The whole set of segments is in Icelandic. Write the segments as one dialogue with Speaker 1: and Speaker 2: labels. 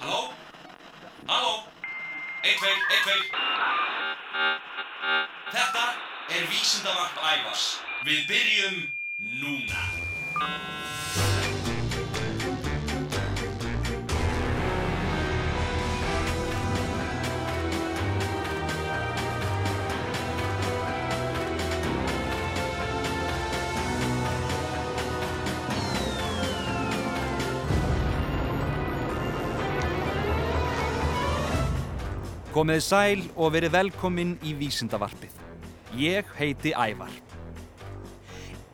Speaker 1: Halló? Halló? Eitt, tveir, eitt, tveir. Þetta er vísindavarp ævars. Við byrjum núna.
Speaker 2: Komið sæl og verið velkomin í Vísindavarpið. Ég heiti Ævar.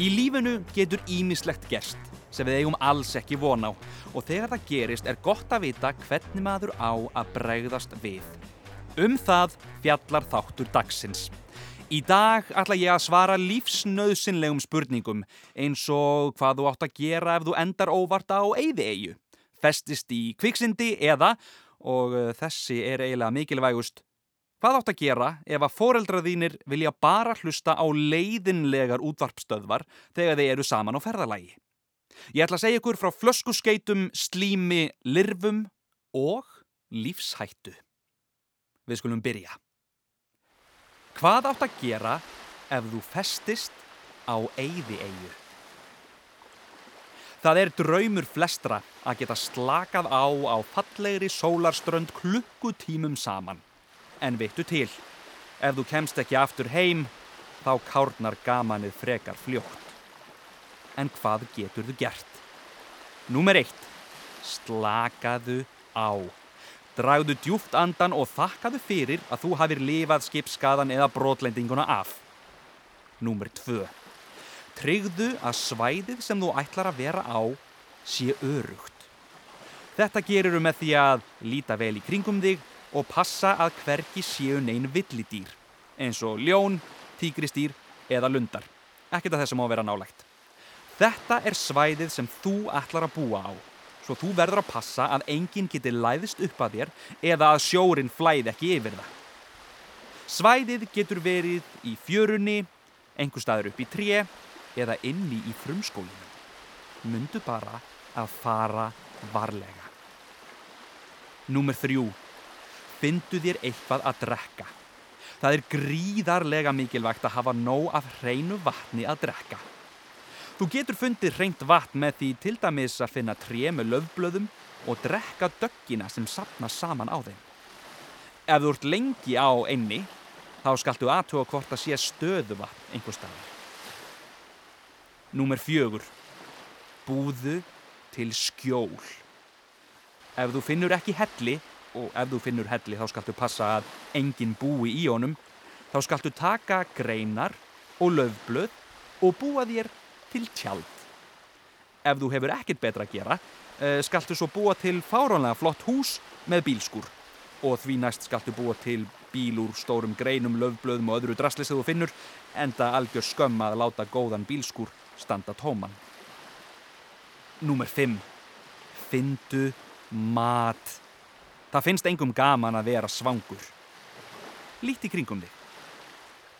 Speaker 2: Í lífinu getur ímislegt gerst sem við eigum alls ekki von á og þegar það gerist er gott að vita hvernig maður á að bregðast við. Um það fjallar þáttur dagsins. Í dag ætla ég að svara lífsnauðsynlegum spurningum eins og hvað þú átt að gera ef þú endar óvart á eyði-eyju, festist í kviksindi eða og uh, þessi er eiginlega mikilvægust. Hvað átt að gera ef að foreldra þínir vilja bara hlusta á leiðinlegar útvarpstöðvar þegar þeir eru saman á ferðalagi? Ég ætla að segja ykkur frá flöskuskeitum, slími, lirfum og lífshættu. Við skulum byrja. Hvað átt að gera ef þú festist á eyði-eyju? Það er draumur flestra að geta slakað á á fallegri sólarströnd klukkutímum saman. En vittu til, ef þú kemst ekki aftur heim, þá kárnar gamanið frekar fljótt. En hvað getur þú gert? Númer eitt, slakaðu á. Dragðu djúft andan og þakkaðu fyrir að þú hafir lifað skipskadan eða brotlendinguna af. Númer tvö. Tryggðu að svæðið sem þú ætlar að vera á sé örugt. Þetta gerur með því að líta vel í kringum þig og passa að hverki séu neyn villidýr eins og ljón, tígristýr eða lundar. Ekkert að þessum á að vera nálægt. Þetta er svæðið sem þú ætlar að búa á svo þú verður að passa að enginn geti læðist upp að þér eða að sjórin flæði ekki yfir það. Svæðið getur verið í fjörunni, einhver staður upp í tré eða inni í frumskólinu. Mundu bara að fara varlega. Númer þrjú. Findu þér eitthvað að drekka. Það er gríðarlega mikilvægt að hafa nóg af hreinu vatni að drekka. Þú getur fundið hreint vatn með því til dæmis að finna tré með löfblöðum og drekka döggina sem sapna saman á þeim. Ef þú ert lengi á einni, þá skaltu aðtuga hvort að sé stöðu vatn einhver staðar. Númer fjögur. Búðu til skjól. Ef þú finnur ekki helli, og ef þú finnur helli þá skaltu passa að enginn búi í honum, þá skaltu taka greinar og löfblöð og búa þér til tjald. Ef þú hefur ekkert betra að gera, uh, skaltu svo búa til fáránlega flott hús með bílskur. Og því næst skaltu búa til bíl úr stórum greinum, löfblöðum og öðru drasli sem þú finnur, enda algjör skömm að láta góðan bílskur standa tóman. Númer 5. Findu mat. Það finnst engum gaman að vera svangur. Líti kringum þig.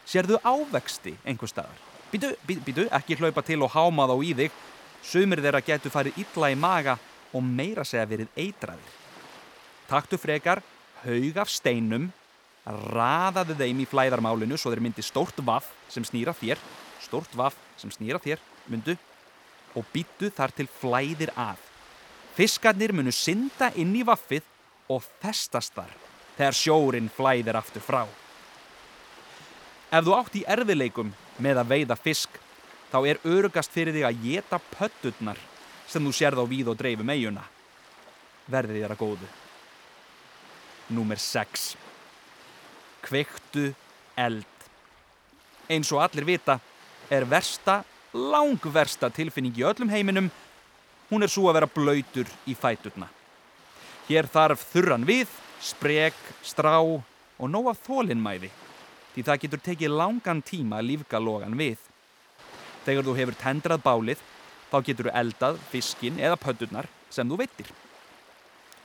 Speaker 2: Sérðu ávexti einhver staðar? Býtu, býtu, býtu, ekki hlaupa til og háma þá í þig. Sumir þeirra getur farið illa í maga og meira segja verið eitraðir. Taktu frekar haug af steinum, raðaðu þeim í flæðarmálinu svo þeir myndi stórt vaff sem snýra þér, stórt vaff sem snýra þér, myndu, og býtu þar til flæðir af. Fiskarnir munu synda inn í vaffið og festast þar þegar sjórin flæðir aftur frá. Ef þú átt í erfileikum með að veiða fisk, þá er örugast fyrir þig að geta pöttutnar sem þú sérð á víð og dreifum eiguna. Verði þér að góðu. Númer 6. Kveiktu eld. Eins og allir vita er versta, langversta tilfinning í öllum heiminum, hún er svo að vera blöytur í fæturna. Hér þarf þurran við, sprek, strá og nóg af þólinnmæði því það getur tekið langan tíma að lífga logan við. Þegar þú hefur tendrað bálið, þá getur þú eldað fiskin eða pöndurnar sem þú veitir.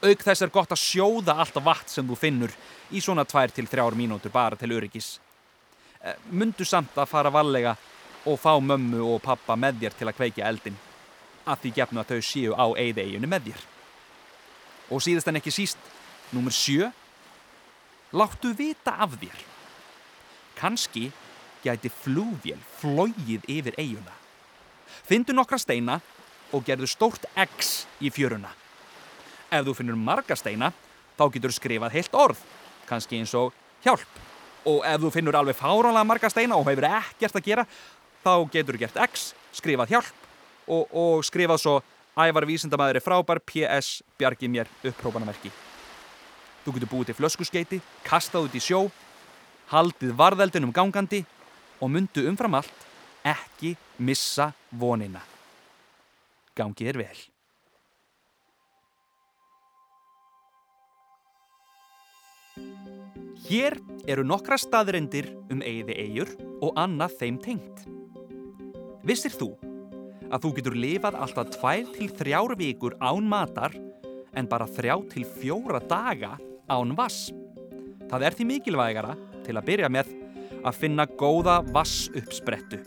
Speaker 2: Auk þess er gott að sjóða allt vatn sem þú finnur í svona 2-3 mínútur bara til öryggis. Eh, Mundu samt að fara vallega og fá mömmu og pappa með þér til að kveikja eldin. að því gefnu að þau séu á eigðeiginu með þér. Og síðast en ekki síst, nummer sjö, láttu vita af þér. Kanski gæti flúvél flógið yfir eiguna. Findu nokkra steina og gerðu stórt X í fjöruna. Ef þú finnur marga steina, þá getur skrifað heilt orð, kannski eins og hjálp. Og ef þú finnur alveg fáránlega marga steina og hefur ekkert að gera, þá getur þú gert X, skrifað hjálp og, og skrifað svo ævar vísindamæður er frábær, PS, bjargi mér, upprópanamerki. Þú getur búið til flöskuskeiti, kastað út í sjó, haldið varðeldinum gangandi og myndu umfram allt ekki missa vonina. Gangið er vel. Hér eru nokkra staðrendir um eigði eigur og annað þeim tengt. Vissir þú að þú getur lifað alltaf tvær til þrjár vikur án matar en bara þrjá til fjóra daga án vass? Það er því mikilvægara til að byrja með að finna góða vass uppsprettu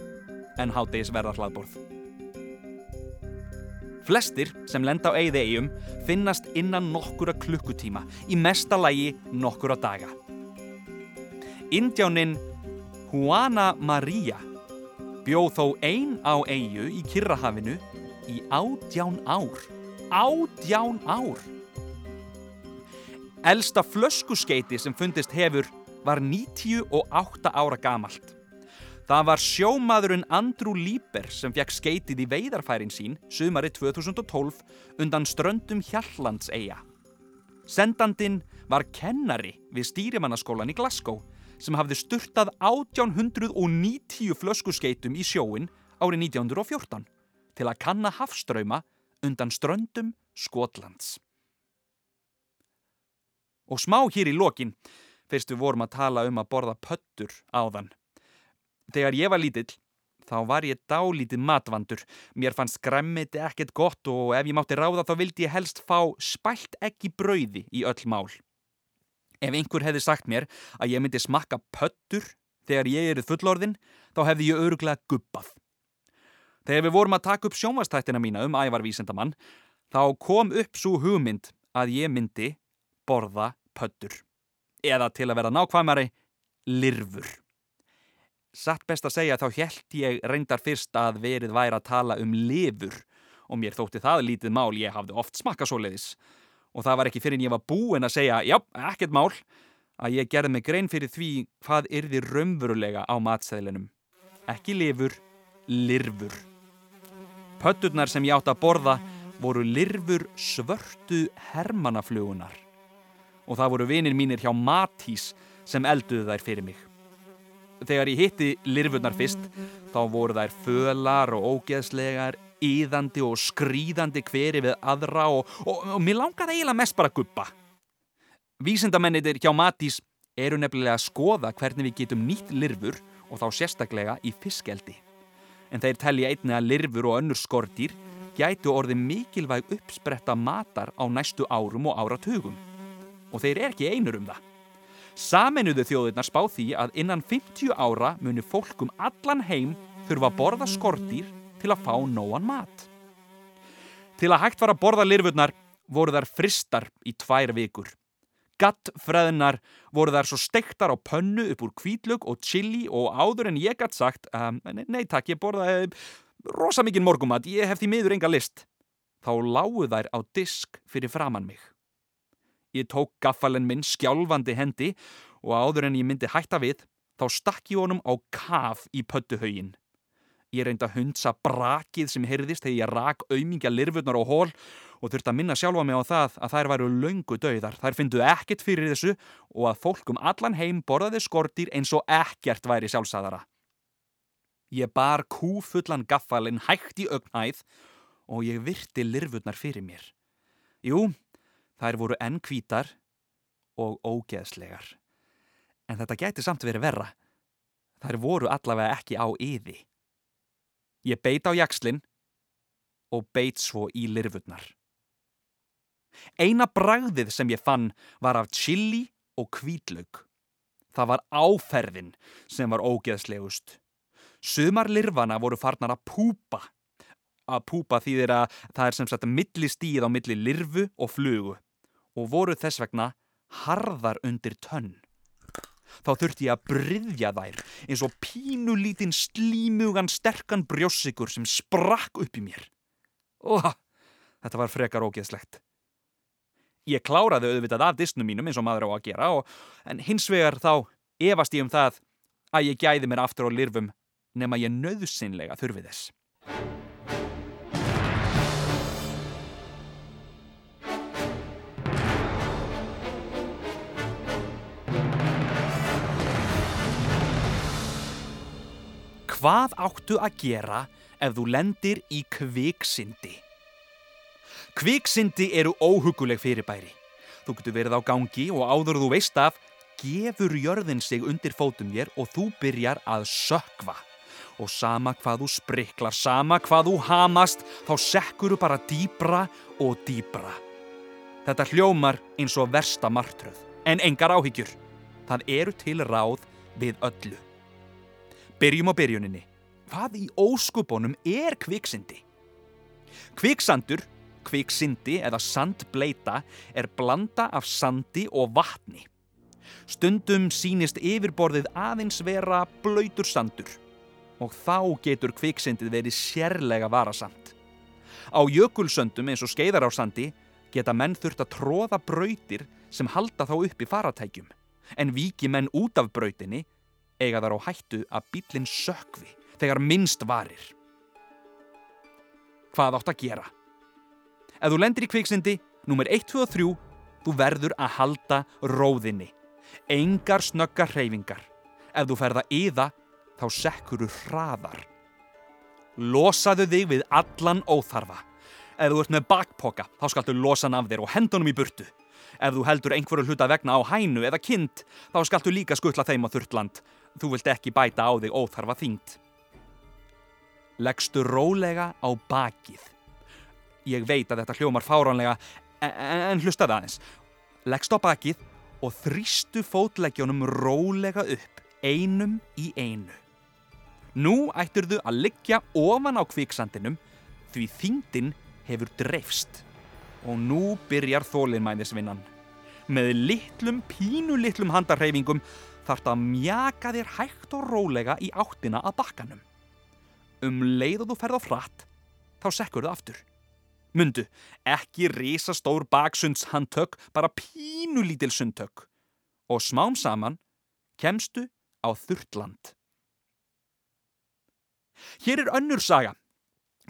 Speaker 2: en háttegis verða hlaðborð. Flestir sem lenda á eigði eigum finnast innan nokkura klukkutíma, í mesta lagi nokkura daga. Indjáninn Juana Maria bjóð þó ein á eigu í Kirrahafinu í ádján ár. Ádján ár! Elsta flöskuskeiti sem fundist hefur var 98 ára gamalt. Það var sjómaðurinn Andrew Lieber sem fekk skeitið í veidarfærin sín sumari 2012 undan ströndum Hjallandseiga. Sendandin var kennari við stýrimannaskólan í Glasgow sem hafði styrtað 1890 flöskuskeitum í sjóin árið 1914 til að kanna hafströyma undan ströndum Skotlands. Og smá hér í lokin, fyrst við vorum að tala um að borða pöttur áðan. Þegar ég var lítill, þá var ég dálítið matvandur. Mér fannst skræmmiti ekkert gott og ef ég mátti ráða þá vildi ég helst fá spælt ekki brauði í öll mál. Ef einhver hefði sagt mér að ég myndi smakka pöttur þegar ég erið fullorðin, þá hefði ég öruglega gubbað. Þegar við vorum að taka upp sjónvastættina mína um ævarvísendamann, þá kom upp svo hugmynd að ég myndi borða pöttur. Eða til að vera nákvæmari, lirfur. Satt best að segja þá held ég reyndar fyrst að verið væri að tala um lifur og mér þótti það lítið mál ég hafði oft smakka svo leiðis. Og það var ekki fyrir en ég var búinn að segja, já, ekkert mál, að ég gerði mig grein fyrir því hvað yrði raunverulega á matseðlinum. Ekki lifur, lirfur. Pötturnar sem ég átt að borða voru lirfur svörtu hermannaflugunar. Og það voru vinir mínir hjá Matís sem elduðu þær fyrir mig. Þegar ég hitti lirfurnar fyrst, þá voru þær fölar og ógeðslegar, íðandi og skrýðandi hveri við aðra og, og, og mér langaði eiginlega mest bara að guppa. Vísindamennir hjá Matís eru nefnilega að skoða hvernig við getum nýtt lirfur og þá sérstaklega í fiskeldi. En þeir telja einni að lirfur og önnur skortýr gætu orðið mikilvæg uppspretta matar á næstu árum og áratugum. Og þeir er ekki einur um það. Saminuðu þjóðirnar spá því að innan 50 ára muni fólkum allan heim þurfa að borða skortýr til að fá nóan mat. Til að hægt var að borða lirfurnar voru þær fristar í tvær vikur. Gattfreðnar voru þær svo stektar á pönnu upp úr kvítlug og chili og áður en ég gætt sagt um, Nei takk, ég borðaði rosa mikinn morgumat, ég hef því miður enga list. Þá lágu þær á disk fyrir framann mig. Ég tók gaffalinn minn skjálfandi hendi og áður en ég myndi hætta við, þá stakk ég honum á kaf í pöttuhaugin. Ég reyndi að hundsa brakið sem heyrðist þegar ég rak aumingja lirfurnar og hól og þurfti að minna sjálfa mig á það að þær væru laungu döiðar. Þær fyndu ekkert fyrir þessu og að fólkum allan heim borðaði skortýr eins og ekkert væri sjálfsæðara. Ég bar kúfullan gaffalinn hægt í augnæð og ég virti lirfurnar fyrir mér. Jú, þær voru enn kvítar og ógeðslegar. En þetta gæti samt verið verra. Þær voru allavega ekki á yði. Ég beit á jakslinn og beit svo í lirfurnar. Eina bragðið sem ég fann var af chili og kvítlaug. Það var áferðin sem var ógeðslegust. Sumar lirfana voru farnar að púpa. Að púpa þýðir að það er sem sagt milli stíð á milli lirfu og flugu og voru þess vegna harðar undir tönn. Þá þurfti ég að bryðja þær eins og pínulítinn slímugan sterkan brjóssikur sem sprakk upp í mér. Óha, þetta var frekar ógeðslegt. Ég kláraði auðvitað af disnum mínum eins og maður á að gera og, en hins vegar þá efast ég um það að ég gæði mér aftur á lirfum nema ég nöðsynlega þurfi þess. Hvað áttu að gera ef þú lendir í kviksindi? Kviksindi eru óhuguleg fyrirbæri. Þú getur verið á gangi og áður þú veist af, gefur jörðin sig undir fótum þér og þú byrjar að sökva. Og sama hvað þú spriklar, sama hvað þú hamast, þá sekkur þú bara dýbra og dýbra. Þetta hljómar eins og versta martröð, en engar áhyggjur. Það eru til ráð við öllu. Byrjum á byrjuninni. Hvað í óskupunum er kviksindi? Kviksandur, kviksindi eða sandbleita er blanda af sandi og vatni. Stundum sínist yfirborðið aðeins vera blöytur sandur og þá getur kviksindið verið sérlega varasamt. Á jökulsöndum eins og skeiðar á sandi geta menn þurft að tróða brautir sem halda þá upp í faratækjum en viki menn út af brautinni eiga þar á hættu að bílinn sökvi þegar minnst varir. Hvað átt að gera? Ef þú lendir í kviksindi, nummer 1, 2 og 3, þú verður að halda róðinni. Engar snöggar hreyfingar. Ef þú ferða yða, þá sekkur þú hraðar. Losaðu þig við allan óþarfa. Ef þú ert með bakpoka, þá skaltu losa hann af þér og hendunum í burtu. Ef þú heldur einhverju hluta vegna á hænu eða kind, þá skaltu líka skutla þeim á þurftland. Þú vilt ekki bæta á þig óþarfa þyngd. Leggstu rólega á bakið. Ég veit að þetta hljómar fáránlega, en, en hlustaði aðeins. Leggstu á bakið og þrýstu fótleggjónum rólega upp, einum í einu. Nú ætturðu að liggja ofan á kviksandinum því þyngdin hefur dreifst. Og nú byrjar þólinnmæðisvinnan. Með litlum, pínu litlum handarreyfingum þarf það að mjaka þér hægt og rólega í áttina að bakkanum. Um leið og þú ferð á frætt, þá sekkur það aftur. Mundu, ekki risastór baksundshandtök, bara pínu lítil sundtök. Og smám saman kemstu á þurrtland. Hér er önnur saga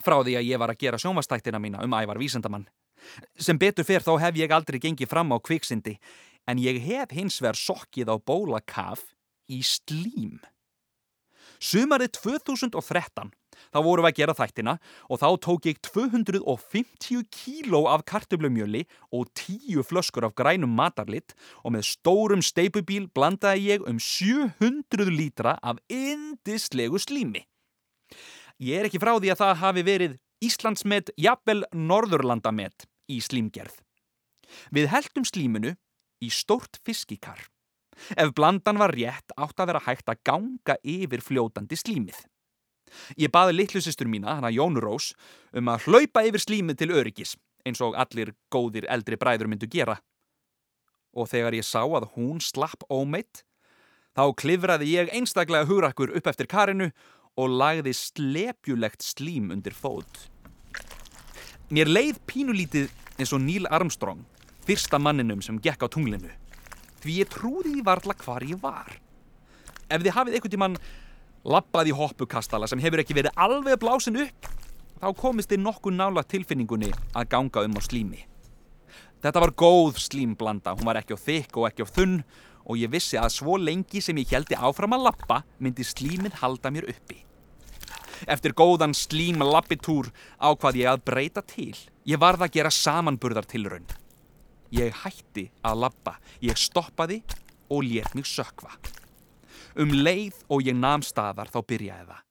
Speaker 2: frá því að ég var að gera sjónvastættina mína um ævar vísendamann. Sem betur fyrr þá hef ég aldrei gengið fram á kviksindi en ég hef hins vegar sokkið á bólakaf í slím. Sumarið 2013 þá vorum við að gera þættina og þá tók ég 250 kíló af kartöflumjöli og 10 flöskur af grænum matarlitt og með stórum steipubíl blandaði ég um 700 lítra af indislegu slími. Ég er ekki frá því að það hafi verið Íslandsmet, jafnvel Norðurlandamet í slímgerð. Við heldum slíminu í stórt fiskikar. Ef blandan var rétt átt að vera hægt að ganga yfir fljótandi slímið. Ég baði litlusistur mína, hana Jónu Rós, um að hlaupa yfir slímið til öryggis, eins og allir góðir eldri bræður myndu gera. Og þegar ég sá að hún slapp ómeitt, þá klifraði ég einstaklega hugrakkur upp eftir karinu og lagði slepjulegt slím undir fót. Mér leið pínulítið eins og Neil Armstrong, fyrsta manninum sem gekk á tunglinu, því ég trúði því varla hvar ég var. Ef þið hafið einhvern tímann lappað í hoppukastala sem hefur ekki verið alveg blásin upp, þá komist þið nokkuð nála tilfinningunni að ganga um á slími. Þetta var góð slímblanda, hún var ekki á þykk og ekki á þunn og ég vissi að svo lengi sem ég heldi áfram að lappa myndi slímið halda mér uppi. Eftir góðan slím lappitúr ákvað ég að breyta til. Ég varð að gera samanburðartilraun. Ég hætti að lappa, ég stoppaði og létt mig sökva. Um leið og ég nam staðar þá byrjaði það.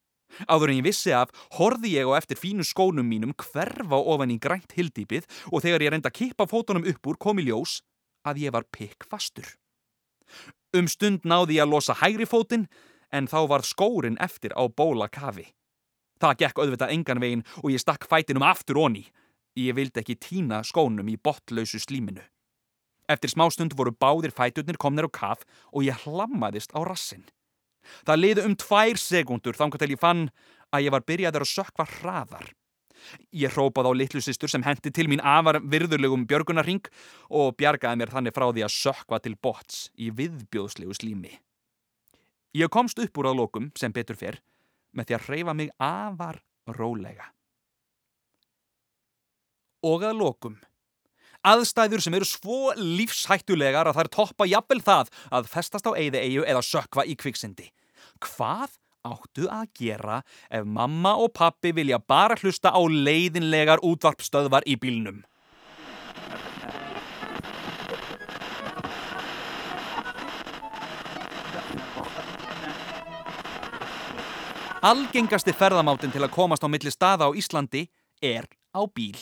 Speaker 2: Áður en ég vissi af, horði ég á eftir fínu skónum mínum hverfa ofan í grænt hildýpið og þegar ég reynda að kippa fótunum upp úr kom í ljós að ég var pikk fastur. Um stund náði ég að losa hægri fótinn en þá var skórin eftir á bóla kafi. Það gekk auðvitað engan veginn og ég stakk fætinum aftur onni. Ég vildi ekki tína skónum í botlausu slíminu. Eftir smástund voru báðir fæturnir komnir á kaf og ég hlammaðist á rassin. Það liði um tvær sekundur þangar til ég fann að ég var byrjaður að sökva hraðar. Ég hrópaði á litlu sýstur sem hendi til mín afar virðurlegum björgunarring og bjargaði mér þannig frá því að sökva til bots í viðbjóðslegu slími. Ég komst upp úr að lókum sem betur fyrr með því að hreyfa mig afar rólega. Og að lókum. Aðstæður sem eru svo lífshættulegar að þær toppa jafnvel það að festast á eigði eigu eða sökva í kviksindi. Hvað áttu að gera ef mamma og pappi vilja bara hlusta á leiðinlegar útvarpstöðvar í bílnum? Algengasti ferðamátin til að komast á milli staða á Íslandi er á bíl.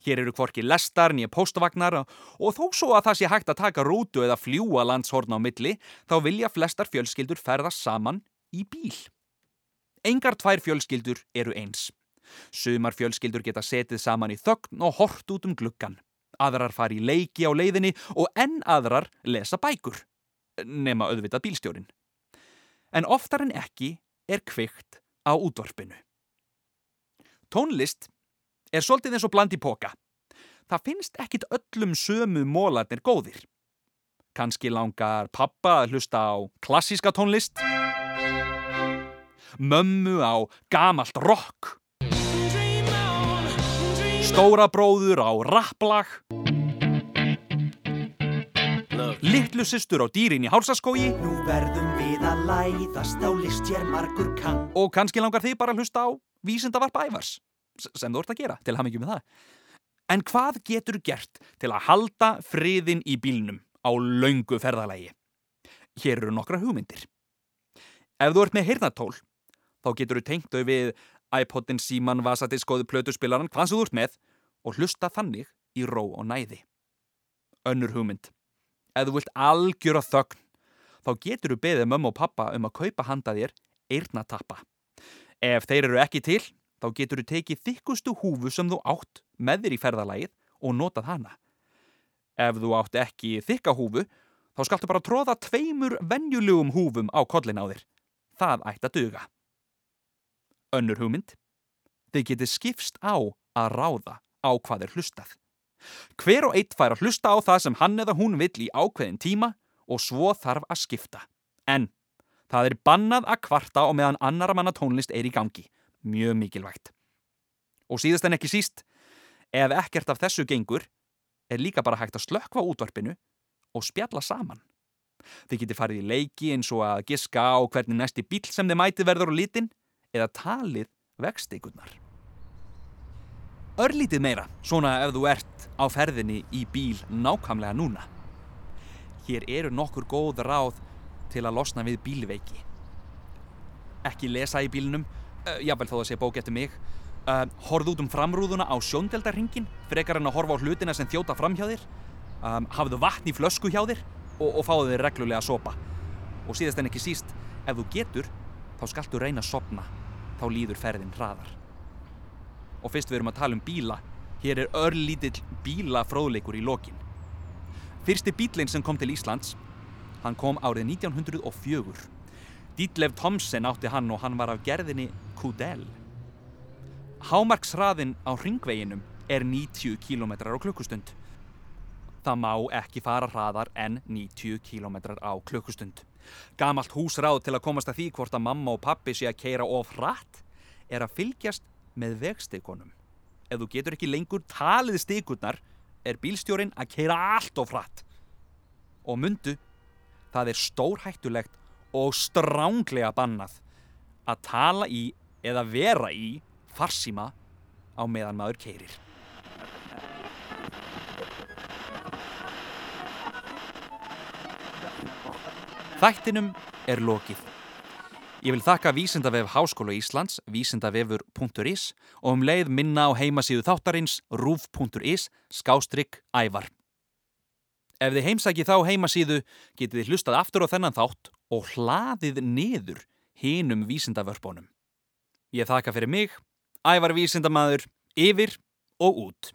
Speaker 2: Hér eru hvorki lestar nýja póstavagnar og þó svo að það sé hægt að taka rútu eða fljúa landshorna á milli þá vilja flestar fjölskyldur ferðast saman í bíl. Engar tvær fjölskyldur eru eins. Sumar fjölskyldur geta setið saman í þögn og hort út um gluggan. Aðrar fari í leiki á leiðinni og enn aðrar lesa bækur. Nema auðvitað bílstjórin. En oftar en ekki er kvikt á útvarpinu. Tónlist er svolítið eins og bland í póka. Það finnst ekkit öllum sömu mólarnir góðir. Kanski langar pappa að hlusta á klassíska tónlist, mömmu á gamalt rock, stóra bróður á rapplag, litlu systur á dýrin í
Speaker 3: kann.
Speaker 2: og kannski langar þið bara að hlusta á vísindavarp ævars s- sem þú ert að gera til að hafa mikið með það. En hvað getur gert til að halda friðin í bílnum á laungu ferðalagi? Hér eru nokkra hugmyndir. Ef þú ert með heyrnatól, þá getur þú tengt þau við iPodin, síman, vasadiskóðu, plötuspilaran, hvað sem þú ert með og hlusta þannig í ró og næði. Önnur hugmynd. Ef þú vilt algjöra þögn, þá getur þú beðið mömmu og pappa um að kaupa handa þér eyrnatappa. Ef þeir eru ekki til, þá getur þú tekið þykkustu húfu sem þú átt með þér í ferðalagið og notað hana. Ef þú átt ekki þykka húfu, þá skaltu bara tróða tveimur venjulegum húfum á kollin á þér. Það ætti að duga. Önnur hugmynd. Þið getið skipst á að ráða á hvað er hlustað. Hver og eitt fær að hlusta á það sem hann eða hún vill í ákveðin tíma og svo þarf að skipta. En það er bannað að kvarta og meðan annara manna tónlist er í gangi. Mjög mikilvægt. Og síðast en ekki síst, ef ekkert af þessu gengur, er líka bara hægt að slökkva útvarpinu og spjalla saman. Þið getið farið í leiki eins og að giska á hvernig næsti bíl sem þið mæti verður á litin eða talið vegsteikunar. Örlítið meira, svona ef þú ert á ferðinni í bíl nákvæmlega núna. Hér eru nokkur góð ráð til að losna við bílveiki. Ekki lesa í bílnum, uh, jável þó að sé bók eftir mig. Uh, horfðu út um framrúðuna á sjóndeldarringin, frekar en að horfa á hlutina sem þjóta fram hjá þér. Um, hafðu vatn í flösku hjá þér og, og fáðu þér reglulega sopa. Og síðast en ekki síst, ef þú getur, þá skaltu reyna að sopna. Þá líður ferðin hraðar. Og fyrst við erum að tala um bíla, hér er örlítill bílafróðleikur í lokin. Fyrsti bílinn sem kom til Íslands, hann kom árið 1904. Dítlev Thomsen átti hann og hann var af gerðinni Kudel. Hámarksraðin á ringveginum er 90 km á klukkustund. Það má ekki fara hraðar en 90 km á klukkustund. Gamalt húsráð til að komast að því hvort að mamma og pappi sé að keira of hratt er að fylgjast með vegstekunum. Ef þú getur ekki lengur talið stikurnar er bílstjórin að keira allt of hratt. Og mundu, það er stórhættulegt og stránglega bannað að tala í eða vera í farsíma á meðan maður keirir. Þættinum er lokið. Ég vil þakka Vísindavef Háskóla Íslands, vísindavefur.is og um leið minna á heimasíðu þáttarins rúf.is skástrygg ævar. Ef þið heimsæki þá heimasíðu getið þið hlustað aftur á þennan þátt og hlaðið niður hinum vísindavörpunum. Ég þakka fyrir mig, ævar vísindamaður, yfir og út.